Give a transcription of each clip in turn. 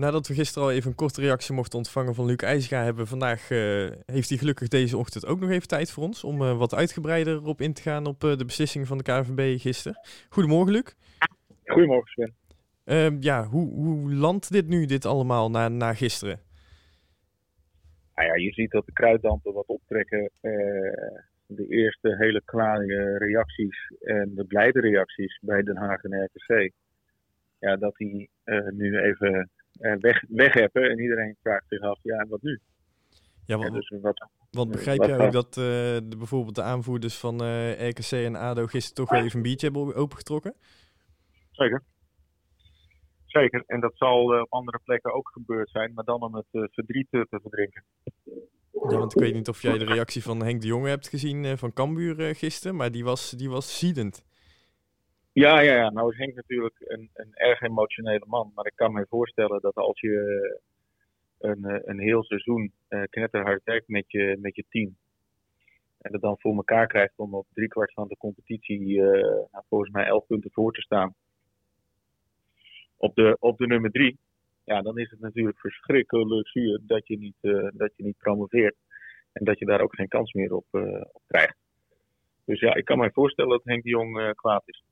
Nadat we gisteren al even een korte reactie mochten ontvangen van Luc IJsga, hebben vandaag, uh, heeft hij gelukkig deze ochtend ook nog even tijd voor ons om uh, wat uitgebreider op in te gaan op uh, de beslissing van de KNVB gisteren. Goedemorgen Luc. Goedemorgen Sven. Ehm, ja, hoe, hoe landt dit nu, dit allemaal, na, na gisteren? Nou ja, je ziet dat de kruiddampen wat optrekken. de eerste hele klare reacties en de blijde reacties bij Den Haag en RTC. Ja, dat die nu even weg, weg hebben. En iedereen vraagt zich af, ja, wat nu? Ja, wat, dus wat, wat begrijp jij ook dat uh, de, bijvoorbeeld de aanvoerders van uh, RKC en ADO gisteren toch even een biertje hebben opengetrokken? Zeker. Zeker. En dat zal op andere plekken ook gebeurd zijn, maar dan om het verdriet te verdrinken. Ja, want ik weet niet of jij de reactie van Henk de Jonge hebt gezien van Cambuur gisteren, maar die was, die was ziedend. Ja, ja, ja, nou is Henk natuurlijk een, een erg emotionele man. Maar ik kan me voorstellen dat als je een, eh, een heel seizoen uh, knetterhard werkt met je, met je team. En het dan voor elkaar krijgt om op driekwart van de competitie nou, volgens mij elf punten voor te staan. Op de, op de nummer drie. Ja, dan is het natuurlijk verschrikkelijk zuur dat je niet, dat je niet promoveert. En dat je daar ook geen kans meer op, op krijgt. Dus ja, ik kan me voorstellen dat Henk de Jong kwaad is.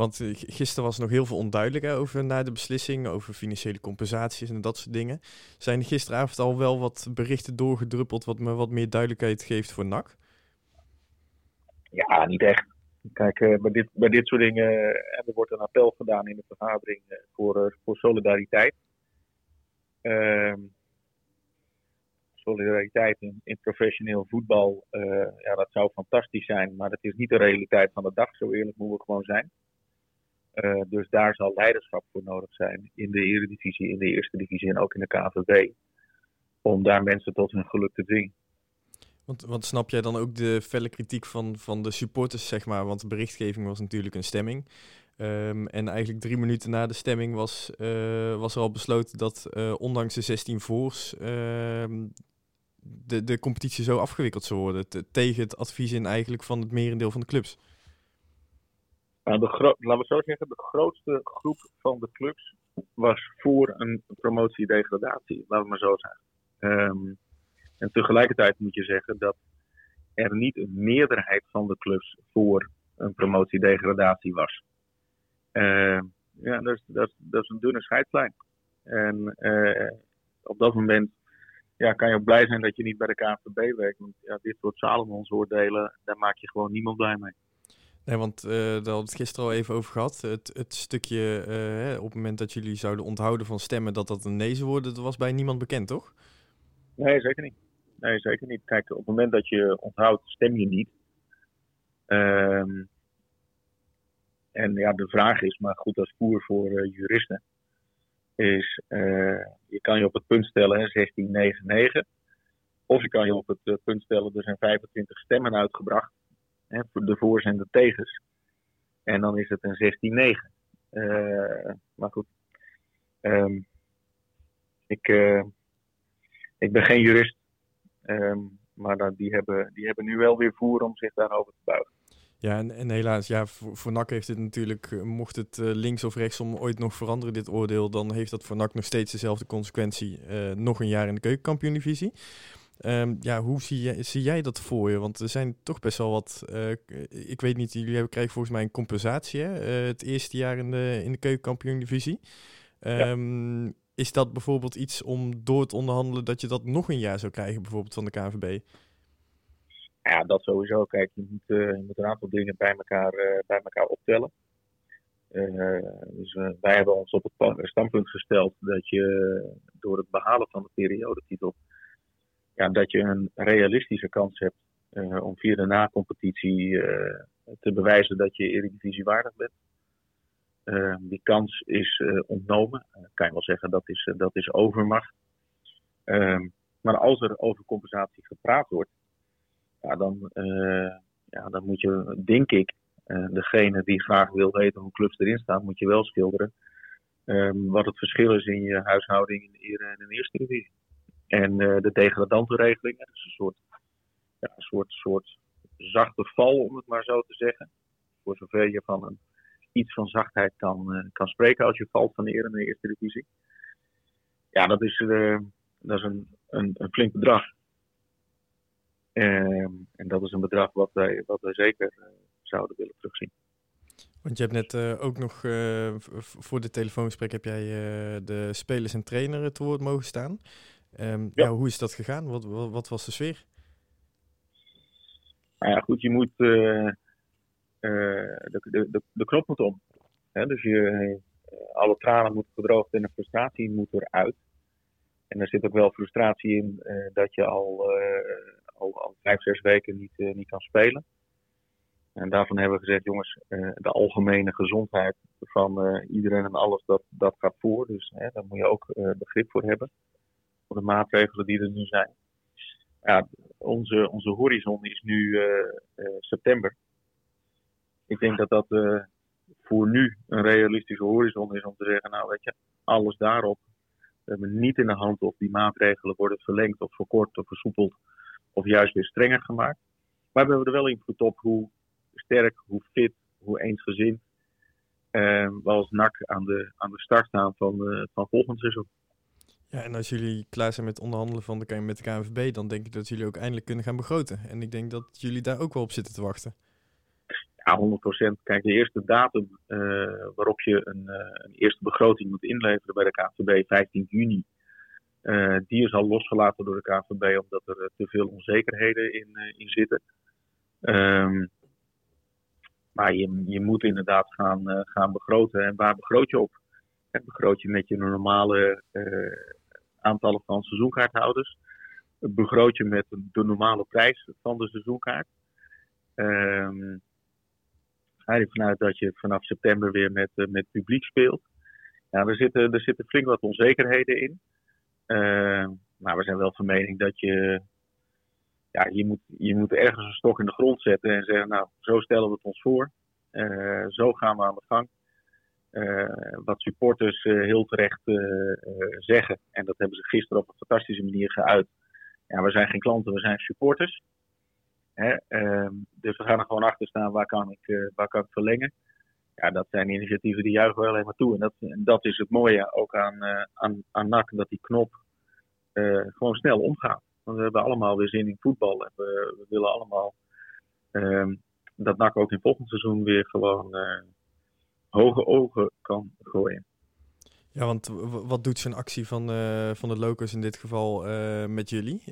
Want eh, gisteren was nog heel veel onduidelijk over na de beslissing, over financiële compensaties en dat soort dingen. Zijn gisteravond al wel wat berichten doorgedruppeld wat me wat meer duidelijkheid geeft voor NAC? Ja, niet echt. Kijk, uh, bij, dit, bij dit soort dingen uh, er wordt een appel gedaan in de vergadering voor, voor solidariteit. Ehm, solidariteit in, in, professioneel voetbal, ja, dat zou fantastisch zijn, maar dat is niet de realiteit van de dag, zo eerlijk moeten we gewoon zijn. Uh, dus daar zal leiderschap voor nodig zijn in de Eredivisie, in de Eerste Divisie en ook in de KVB. Om daar mensen tot hun geluk te dwingen. Want, want snap jij dan ook de felle kritiek van, van de supporters, zeg maar? Want de berichtgeving was natuurlijk een stemming. Um, en eigenlijk drie minuten na de stemming was, uh, was er al besloten dat uh, ondanks de 16 voors ehm, de, de competitie zo afgewikkeld zou worden. tegen het advies in eigenlijk van het merendeel van de clubs. Nou, de laten we zo zeggen, de grootste groep van de clubs was voor een promotie-degradatie, laten we maar zo zeggen. Um, en tegelijkertijd moet je zeggen dat er niet een meerderheid van de clubs voor een promotie-degradatie was. Uh, ja, dat is, dat, dat is een dunne scheidslijn. En uh, op dat moment ja, kan je ook blij zijn dat je niet bij de KNVB werkt. Want ja, dit soort Salomons oordelen, daar maak je gewoon niemand blij mee. Nee, want uh, daar hadden we het gisteren al even over gehad. Het, het stukje uh, op het moment dat jullie zouden onthouden van stemmen dat dat een nee zou worden, dat was bij niemand bekend, toch? Nee, zeker niet. Nee, zeker niet. Kijk, op het moment dat je onthoudt, stem je niet. Um, en ja, de vraag is, maar goed, als voer voor uh, juristen, is je kan je op het punt stellen 1699. Of je kan je op het punt stellen, er zijn 25 stemmen uitgebracht Hè, de voor's en de tegens. En dan is het een 16-9. Uh, maar goed. Um, ik, uh, ik ben geen jurist. Um, maar die, hebben, die hebben nu wel weer voer om zich daarover te buigen. Ja, en, en helaas, ja, voor, voor NAC heeft het natuurlijk, eh, mocht het links of rechtsom ooit nog veranderen, dit oordeel, dan heeft dat voor NAC nog steeds dezelfde consequentie. Nog een jaar in de keukenkampioen-divisie. Um, ja, hoe zie jij, zie jij dat voor je? Want er zijn toch best wel wat. Uh, ik weet niet, jullie hebben, krijgen volgens mij een compensatie. Hè? Uh, het eerste jaar in de, in de keukenkampioen-divisie. Um, ja. Is dat bijvoorbeeld iets om door te onderhandelen dat je dat nog een jaar zou krijgen, bijvoorbeeld van de KNVB? Ja, dat sowieso. Kijk, je moet, uh, je moet een aantal dingen bij elkaar, bij elkaar optellen. dus wij hebben ons op het standpunt gesteld dat je door het behalen van de periodetitel ja, dat je een realistische kans hebt uh, om via de na-competitie uh, te bewijzen dat je Eredivisie waardig bent. Uh, die kans is ontnomen. kan je wel zeggen dat is, dat is overmacht. Ehm, maar als er over compensatie gepraat wordt, ja, dan, ja, dan moet je, denk ik, degene die graag wil weten hoe clubs erin staan, moet je wel schilderen. Um, wat het verschil is in je huishouding in in de eerste divisie. En uh, de degradante regelingen, dus een soort, ja, een soort, soort zachte val, om het maar zo te zeggen. Voor zover je van een, iets van zachtheid kan, uh, kan spreken als je valt van de eerste, de eerste divisie. ja, dat is, dat is een, een, een flink bedrag. Ehm, en dat is een bedrag wat wij, wat wij zeker zouden willen terugzien. Want je hebt net ook nog voor de telefoongesprek heb jij de spelers en trainer te woord mogen staan. Um, ja. ja. hoe is dat gegaan? Wat, wat, wat, was de sfeer? Nou ja, goed, je moet de, de, de, de knop moet om. Hè? Dus je, alle tranen moeten gedroogd en de frustratie moet eruit. En er zit ook wel frustratie in dat je al, al, al vijf, zes weken niet, niet kan spelen. En daarvan hebben we gezegd, jongens, de algemene gezondheid van iedereen en alles, dat, dat gaat voor. Dus hè, daar moet je ook begrip voor hebben. Voor de maatregelen die er nu zijn. Ja, onze, onze horizon is nu september. Ik denk dat dat voor nu een realistische horizon is om te zeggen, nou weet je, alles daarop. We hebben niet in de hand of die maatregelen worden verlengd of verkort of versoepeld of juist weer strenger gemaakt. Maar we hebben er wel invloed op hoe sterk, hoe fit, hoe eensgezind uh, we als NAC aan de, aan de start staan van, uh, van volgend seizoen. Ja, en als jullie klaar zijn met onderhandelen van de, met de KNVB, dan denk ik dat jullie ook eindelijk kunnen gaan begroten. En ik denk dat jullie daar ook wel op zitten te wachten. Ja, 100%. Kijk, de eerste datum uh, waarop je een, uh, een, eerste begroting moet inleveren bij de KNVB, 15 juni, uh, die is al losgelaten door de KNVB omdat er te veel onzekerheden in, in zitten. Um, maar je, je moet inderdaad gaan, gaan begroten. En waar begroot je op? En begroot je met je normale uh, aantallen van seizoenkaarthouders? Begroot je met de normale prijs van de seizoenkaart? Um, ga je ervan uit dat je vanaf september weer met, uh, met publiek speelt? Ja, er zitten, er zitten flink wat onzekerheden in. Uh, maar we zijn wel van mening dat je ja, je, moet, je moet ergens een stok in de grond zetten en zeggen, nou, zo stellen we het ons voor. Uh, zo gaan we aan de gang. Uh, wat supporters uh, heel terecht zeggen, en dat hebben ze gisteren op een fantastische manier geuit. Ja, we zijn geen klanten, we zijn supporters. Hè? Ehm, dus we gaan er gewoon achter staan, waar kan ik, waar kan ik verlengen? Ja, dat zijn initiatieven die juichen wel alleen maar toe. En dat, en dat is het mooie ook aan, aan, aan NAC, dat die knop gewoon snel omgaat. Want we hebben allemaal weer zin in voetbal. En we, we willen allemaal uh, dat NAC ook in volgend seizoen weer gewoon uh, hoge ogen kan gooien. Ja, want wat doet zo'n actie van, uh, van de Locos in dit geval uh, met jullie?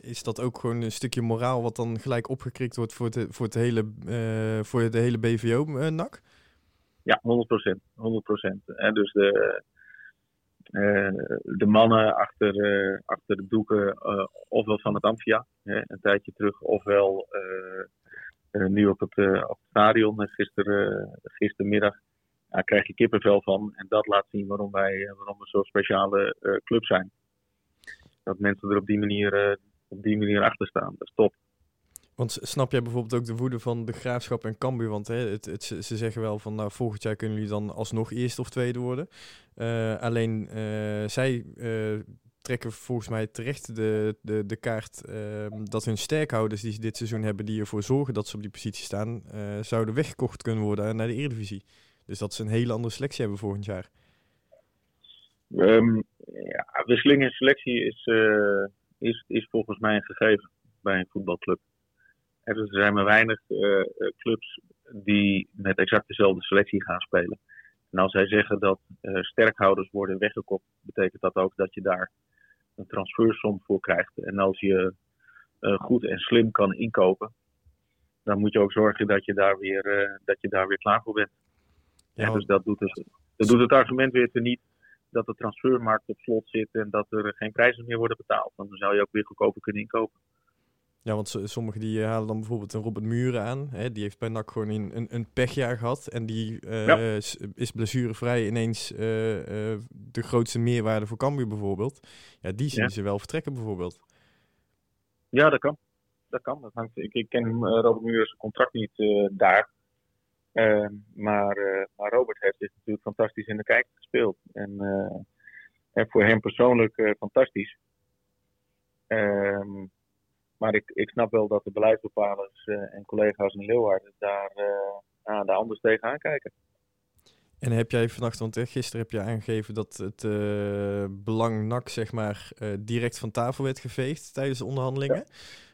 Is dat ook gewoon een stukje moraal wat dan gelijk opgekrikt wordt voor, het, voor, het hele, uh, voor de hele BVO-NAC? Ja, 100%. 100%. En dus de, eh, de mannen achter, achter de doeken, ofwel van het Amphia, een tijdje terug, ofwel nu op het, op het stadion, gister, gistermiddag. Daar krijg je kippenvel van. En dat laat zien waarom wij waarom we zo'n speciale club zijn. Dat mensen er op die manier, op die manier achter staan. Dat is top. Want snap jij bijvoorbeeld ook de woede van de Graafschap en Cambuur? Want hè, het, ze zeggen wel van nou, volgend jaar kunnen jullie dan alsnog eerste of tweede worden. Alleen zij trekken volgens mij terecht de, de, de kaart ehm, dat hun sterkhouders die ze dit seizoen hebben, die ervoor zorgen dat ze op die positie staan, zouden weggekocht kunnen worden naar de Eredivisie. Dus dat ze een hele andere selectie hebben volgend jaar. Um, ja, wisseling in selectie is, is, is volgens mij een gegeven bij een voetbalclub. Er zijn maar weinig uh, clubs die met exact dezelfde selectie gaan spelen. En als zij zeggen dat sterkhouders worden weggekocht, betekent dat ook dat je daar een transfersom voor krijgt. En als je goed en slim kan inkopen, dan moet je ook zorgen dat je daar weer, dat je daar weer klaar voor bent. Ja, dus dat doet, dus, dat doet het argument weer te niet dat de transfermarkt op slot zit en dat er geen prijzen meer worden betaald. Want dan zou je ook weer goedkoper kunnen inkopen. Ja, want sommigen die eh, halen dan bijvoorbeeld een Robert Muren aan. Hè, die heeft bij NAC gewoon een, een, een pechjaar gehad. En die uh, is blessurevrij ineens uh, de grootste meerwaarde voor Cambuur bijvoorbeeld. Ja, die zien ze wel vertrekken bijvoorbeeld. Ja, dat kan. Dat kan. Dat hangt, ik, ik ken Robert Muren's contract niet daar. Ehm, maar, maar Robert heeft dit natuurlijk fantastisch in de kijk gespeeld. En, en voor hem persoonlijk fantastisch. Ehm maar ik, ik snap wel dat de beleidsbepalers en collega's in Leeuwarden daar, daar anders tegenaan kijken. En heb jij vannacht, want gisteren heb je aangegeven dat het belang NAC zeg maar direct van tafel werd geveegd tijdens de onderhandelingen.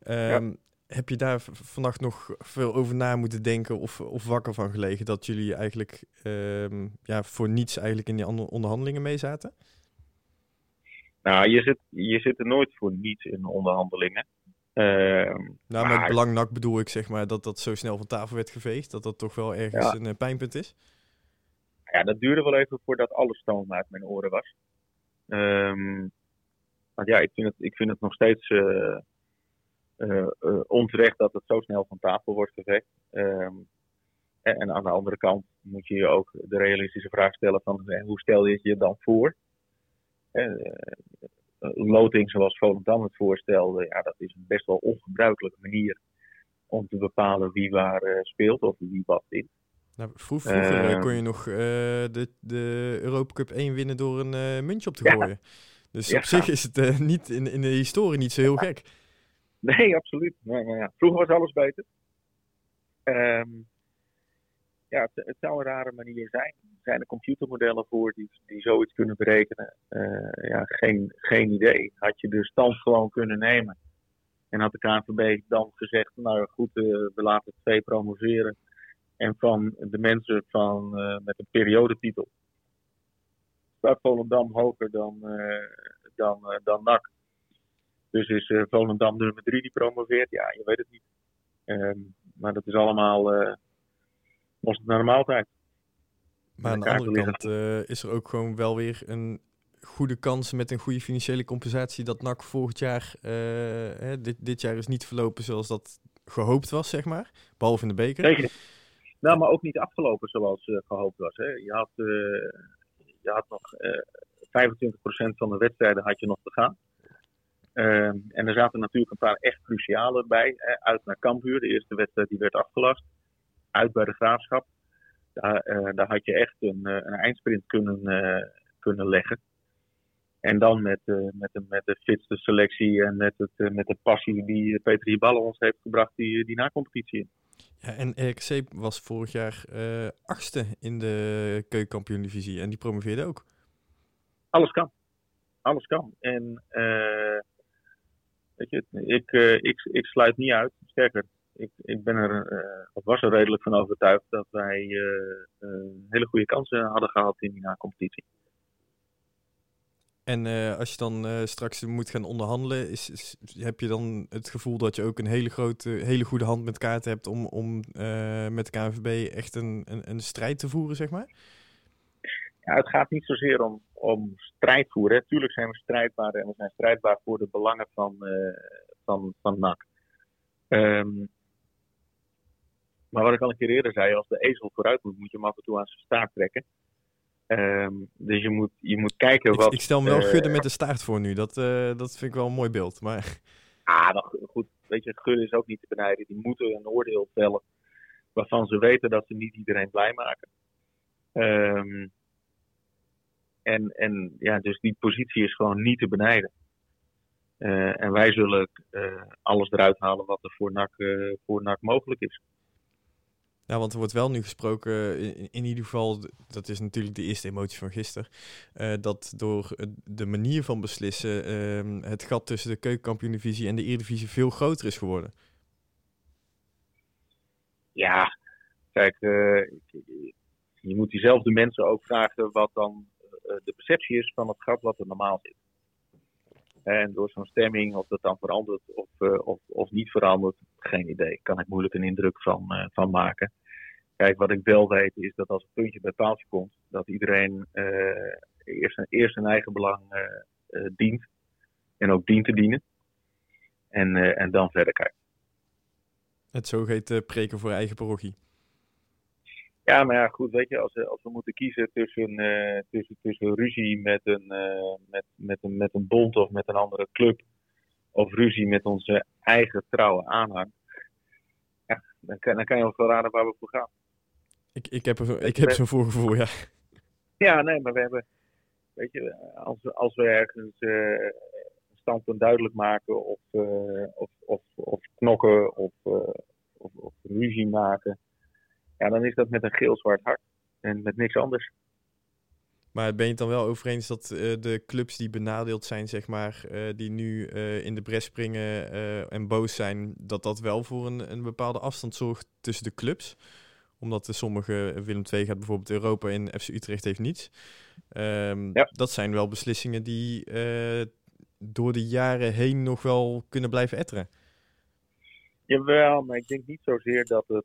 Ehm, heb je daar vannacht nog veel over na moeten denken of, of wakker van gelegen dat jullie eigenlijk ehm, ja, voor niets eigenlijk in die onderhandelingen mee zaten? Nou, je zit, je zit er nooit voor niets in onderhandelingen. Uh, nou, maar... met belangnak bedoel ik zeg maar dat dat zo snel van tafel werd geveegd, dat dat toch wel ergens een uh, pijnpunt is? Ja, dat duurde wel even voordat alle stoom uit mijn oren was. Um, want ja, ik vind het, ik vind het nog steeds uh, onterecht dat het zo snel van tafel wordt geveegd. Um, en aan de andere kant moet je je ook de realistische vraag stellen van hoe stel je het je dan voor? loting zoals Volendam het voorstelde, ja, dat is een best wel ongebruikelijke manier om te bepalen wie waar uh, speelt of wie wat wint. Nou, vroeger uh, kon je nog uh, de, de Europa Cup 1 winnen door een muntje op te gooien. Dus op zich is het niet in, in de historie niet zo heel gek. Nee, absoluut. Ja. Vroeger was alles beter. Um, ja, het, zou een rare manier zijn. Er zijn er computermodellen voor die, die zoiets kunnen berekenen? Uh, ja, geen, geen idee. Had je de stand gewoon kunnen nemen en had de KNVB dan gezegd, nou goed, uh, we laten twee promoveren. En van de mensen van, uh, met een periodetitel staat Volendam hoger dan, dan, dan NAC. Dus is Volendam nummer drie die promoveert? Ja, je weet het niet. Ehm, maar dat is allemaal was het naar de maaltijd. Maar aan de andere kant uh, is er ook gewoon wel weer een goede kans met een goede financiële compensatie dat NAC volgend jaar, uh, hè, dit, dit jaar is niet verlopen zoals dat gehoopt was, zeg maar. Behalve in de beker. Zeker. Nou, maar ook niet afgelopen zoals uh, gehoopt was. Hè. Je, had, je had nog 25% van de wedstrijden had je nog te gaan. Ehm, en er zaten natuurlijk een paar echt cruciale bij. Uit naar Cambuur, de eerste wedstrijd die werd afgelast uit bij de graafschap. Daar, uh, daar had je echt een, uh, een eindsprint kunnen, uh, kunnen leggen. En dan met, met, de, met de fitste selectie en met, het, met de passie die Peter Hiballa ons heeft gebracht, die, die na-competitie in. Ja, en RKC was vorig jaar achtste in de keukenkampioen-divisie en die promoveerde ook. Alles kan. Alles kan. En weet je, ik, ik, ik sluit niet uit. Sterker, ik, ik ben er, uh, of was er redelijk van overtuigd dat wij uh, hele goede kansen hadden gehad in die na-competitie. En als je dan straks moet gaan onderhandelen, is, is, heb je dan het gevoel dat je ook een hele grote, hele goede hand met kaarten hebt om, om met de KNVB echt een, een, een, strijd te voeren, zeg maar? Ja, het gaat niet zozeer om, om strijd voeren. Tuurlijk zijn we strijdbaar en we zijn strijdbaar voor de belangen van, van, van NAC. Um, maar wat ik al een keer eerder zei, als de ezel vooruit moet, moet je hem af en toe aan zijn staart trekken. Um, dus je moet, je moet kijken wat... Ik, stel me wel uh, Gudde met de staart voor nu. Dat, uh, dat vind ik wel een mooi beeld. Maar... Ah, goed. Weet je, Gudde is ook niet te benijden. Die moeten een oordeel vellen waarvan ze weten dat ze niet iedereen blij maken. Um, en, en ja, dus die positie is gewoon niet te benijden. Uh, en wij zullen alles eruit halen wat er voor NAC, voor NAC mogelijk is. Ja, want er wordt wel nu gesproken, in, in, ieder geval, dat is natuurlijk de eerste emotie van gisteren, dat door de manier van beslissen uh, het gat tussen de keukenkampioen-divisie en de Eredivisie veel groter is geworden. Ja, kijk, je moet diezelfde mensen ook vragen wat dan eh, de perceptie is van het gat wat er normaal zit. En door zo'n stemming, of dat dan verandert of, uh, of, of niet verandert, geen idee. Kan ik moeilijk een indruk van, uh, van maken. Kijk, wat ik wel weet is dat als een puntje bij paaltje komt, dat iedereen uh, eerst, eerst zijn eigen belang dient. En ook dient te dienen. En, en dan verder kijkt. Het zogeheten preken voor eigen parochie. Ja, maar ja, goed, weet je, als, als we moeten kiezen tussen, uh, tussen, tussen ruzie met een, uh, met, met, een, met een bond of met een andere club, of ruzie met onze eigen trouwe aanhang, ja, dan, kan, dan kan je wel raden waar we voor gaan. Ik, ik heb, ik heb zo'n voorgevoel, ja. Ja, nee, maar we hebben, weet je, als, als we ergens uh, een standpunt duidelijk maken of, of, of, of knokken of, of, of ruzie maken ja, dan is dat met een geel-zwart hart. En met niks anders. Maar ben je het dan wel over eens dat uh, de clubs die benadeeld zijn, zeg maar, uh, die nu uh, in de bres springen en boos zijn, dat dat wel voor een, een bepaalde afstand zorgt tussen de clubs? Omdat de sommige, Willem II gaat bijvoorbeeld Europa in FC Utrecht heeft niets. Um, ja. Dat zijn wel beslissingen die door de jaren heen nog wel kunnen blijven etteren. Jawel, maar ik denk niet zozeer dat het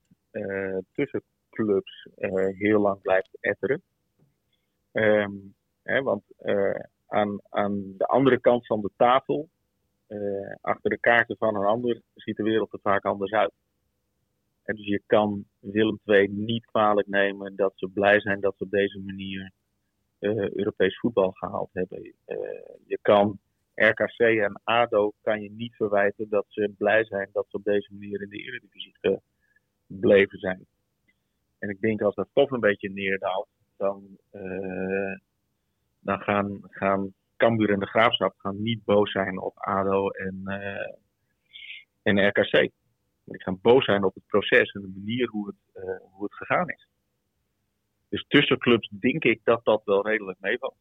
tussen clubs heel lang blijft etteren. Um, hè, want uh, aan, aan de andere kant van de tafel, achter de kaarten van een ander, ziet de wereld er vaak anders uit. En dus je kan Willem II niet kwalijk nemen dat ze blij zijn dat ze op deze manier uh, Europees voetbal gehaald hebben. je kan RKC en ADO kan je niet verwijten dat ze blij zijn dat ze op deze manier in de Eredivisie gebleven zijn. En ik denk als dat toch een beetje neerdaalt, dan, uh, dan gaan, gaan Cambuur en de Graafschap gaan niet boos zijn op ADO en, uh, en RKC. Die gaan boos zijn op het proces en de manier hoe het, uh, hoe het gegaan is. Dus tussen clubs denk ik dat dat wel redelijk meevalt.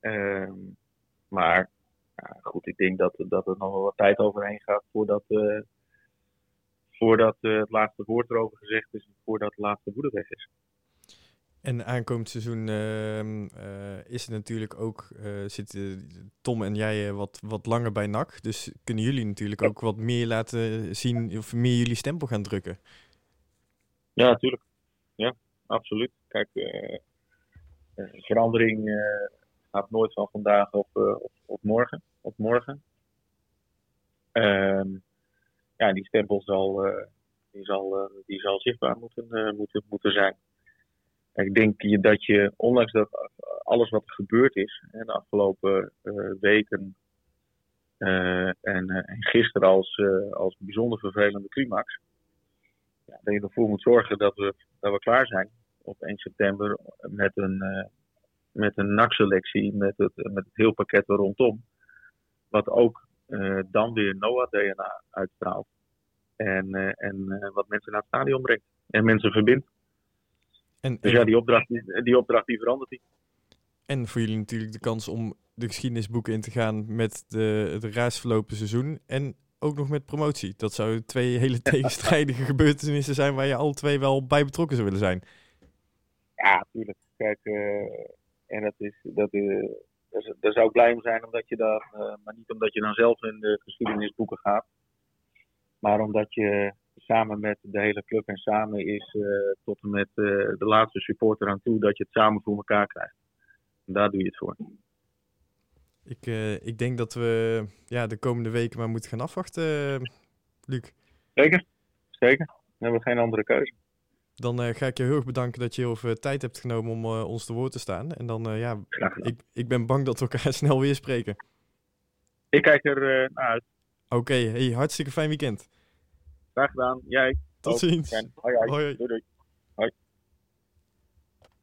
Uh, maar ja, goed, ik denk dat, dat er nog wel wat tijd overheen gaat voordat, voordat uh, het laatste woord erover gezegd is voordat de laatste woede weg is. En aankomend seizoen uh, uh, is het natuurlijk ook, uh, zitten Tom en jij wat, wat langer bij NAC. Dus kunnen jullie natuurlijk ook wat meer laten zien of meer jullie stempel gaan drukken. Ja, natuurlijk. Ja, absoluut. Kijk, verandering gaat nooit van vandaag op, op, op morgen. Op morgen. Ehm, ja, die stempel zal, die zal, die zal zichtbaar moeten, moeten, moeten zijn. Ik denk dat je, ondanks dat alles wat er gebeurd is in de afgelopen uh, weken uh, en, uh, en, gisteren als, als bijzonder vervelende climax, ja, dat je ervoor moet zorgen dat we, dat we klaar zijn op 1 september met een, met een NAC-selectie, met het, met het heel pakket er rondom. Wat ook dan weer NOAH-DNA uitstraalt. En, en wat mensen naar het stadion brengt. En mensen verbindt. En, dus ja, die opdracht, die opdracht die verandert niet. En voor jullie natuurlijk de kans om de geschiedenisboeken in te gaan met de, het raadsverlopen seizoen. En ook nog met promotie. Dat zouden twee hele tegenstrijdige gebeurtenissen zijn waar je alle twee wel bij betrokken zou willen zijn. Ja, natuurlijk. Kijk, uh, en dat is, dat, uh, daar zou ik blij om zijn omdat je daar, uh, maar niet omdat je dan zelf in de geschiedenisboeken gaat. Maar omdat je samen met de hele club en samen is uh, tot en met uh, de laatste supporter aan toe dat je het samen voor elkaar krijgt. En daar doe je het voor. Ik, uh, ik denk dat we ja, de komende weken maar moeten gaan afwachten, Luc. Zeker, zeker. We hebben geen andere keuze. Dan ga ik je heel erg bedanken dat je heel veel tijd hebt genomen om ons te woord te staan. En dan, ja, ik, ik ben bang dat we elkaar snel weer spreken. Ik kijk er naar uit. Oké, okay, hey, hartstikke fijn weekend. Graag gedaan. Jij. Tot ziens. Hoi, hoi. hoi, hoi. Doei, doei.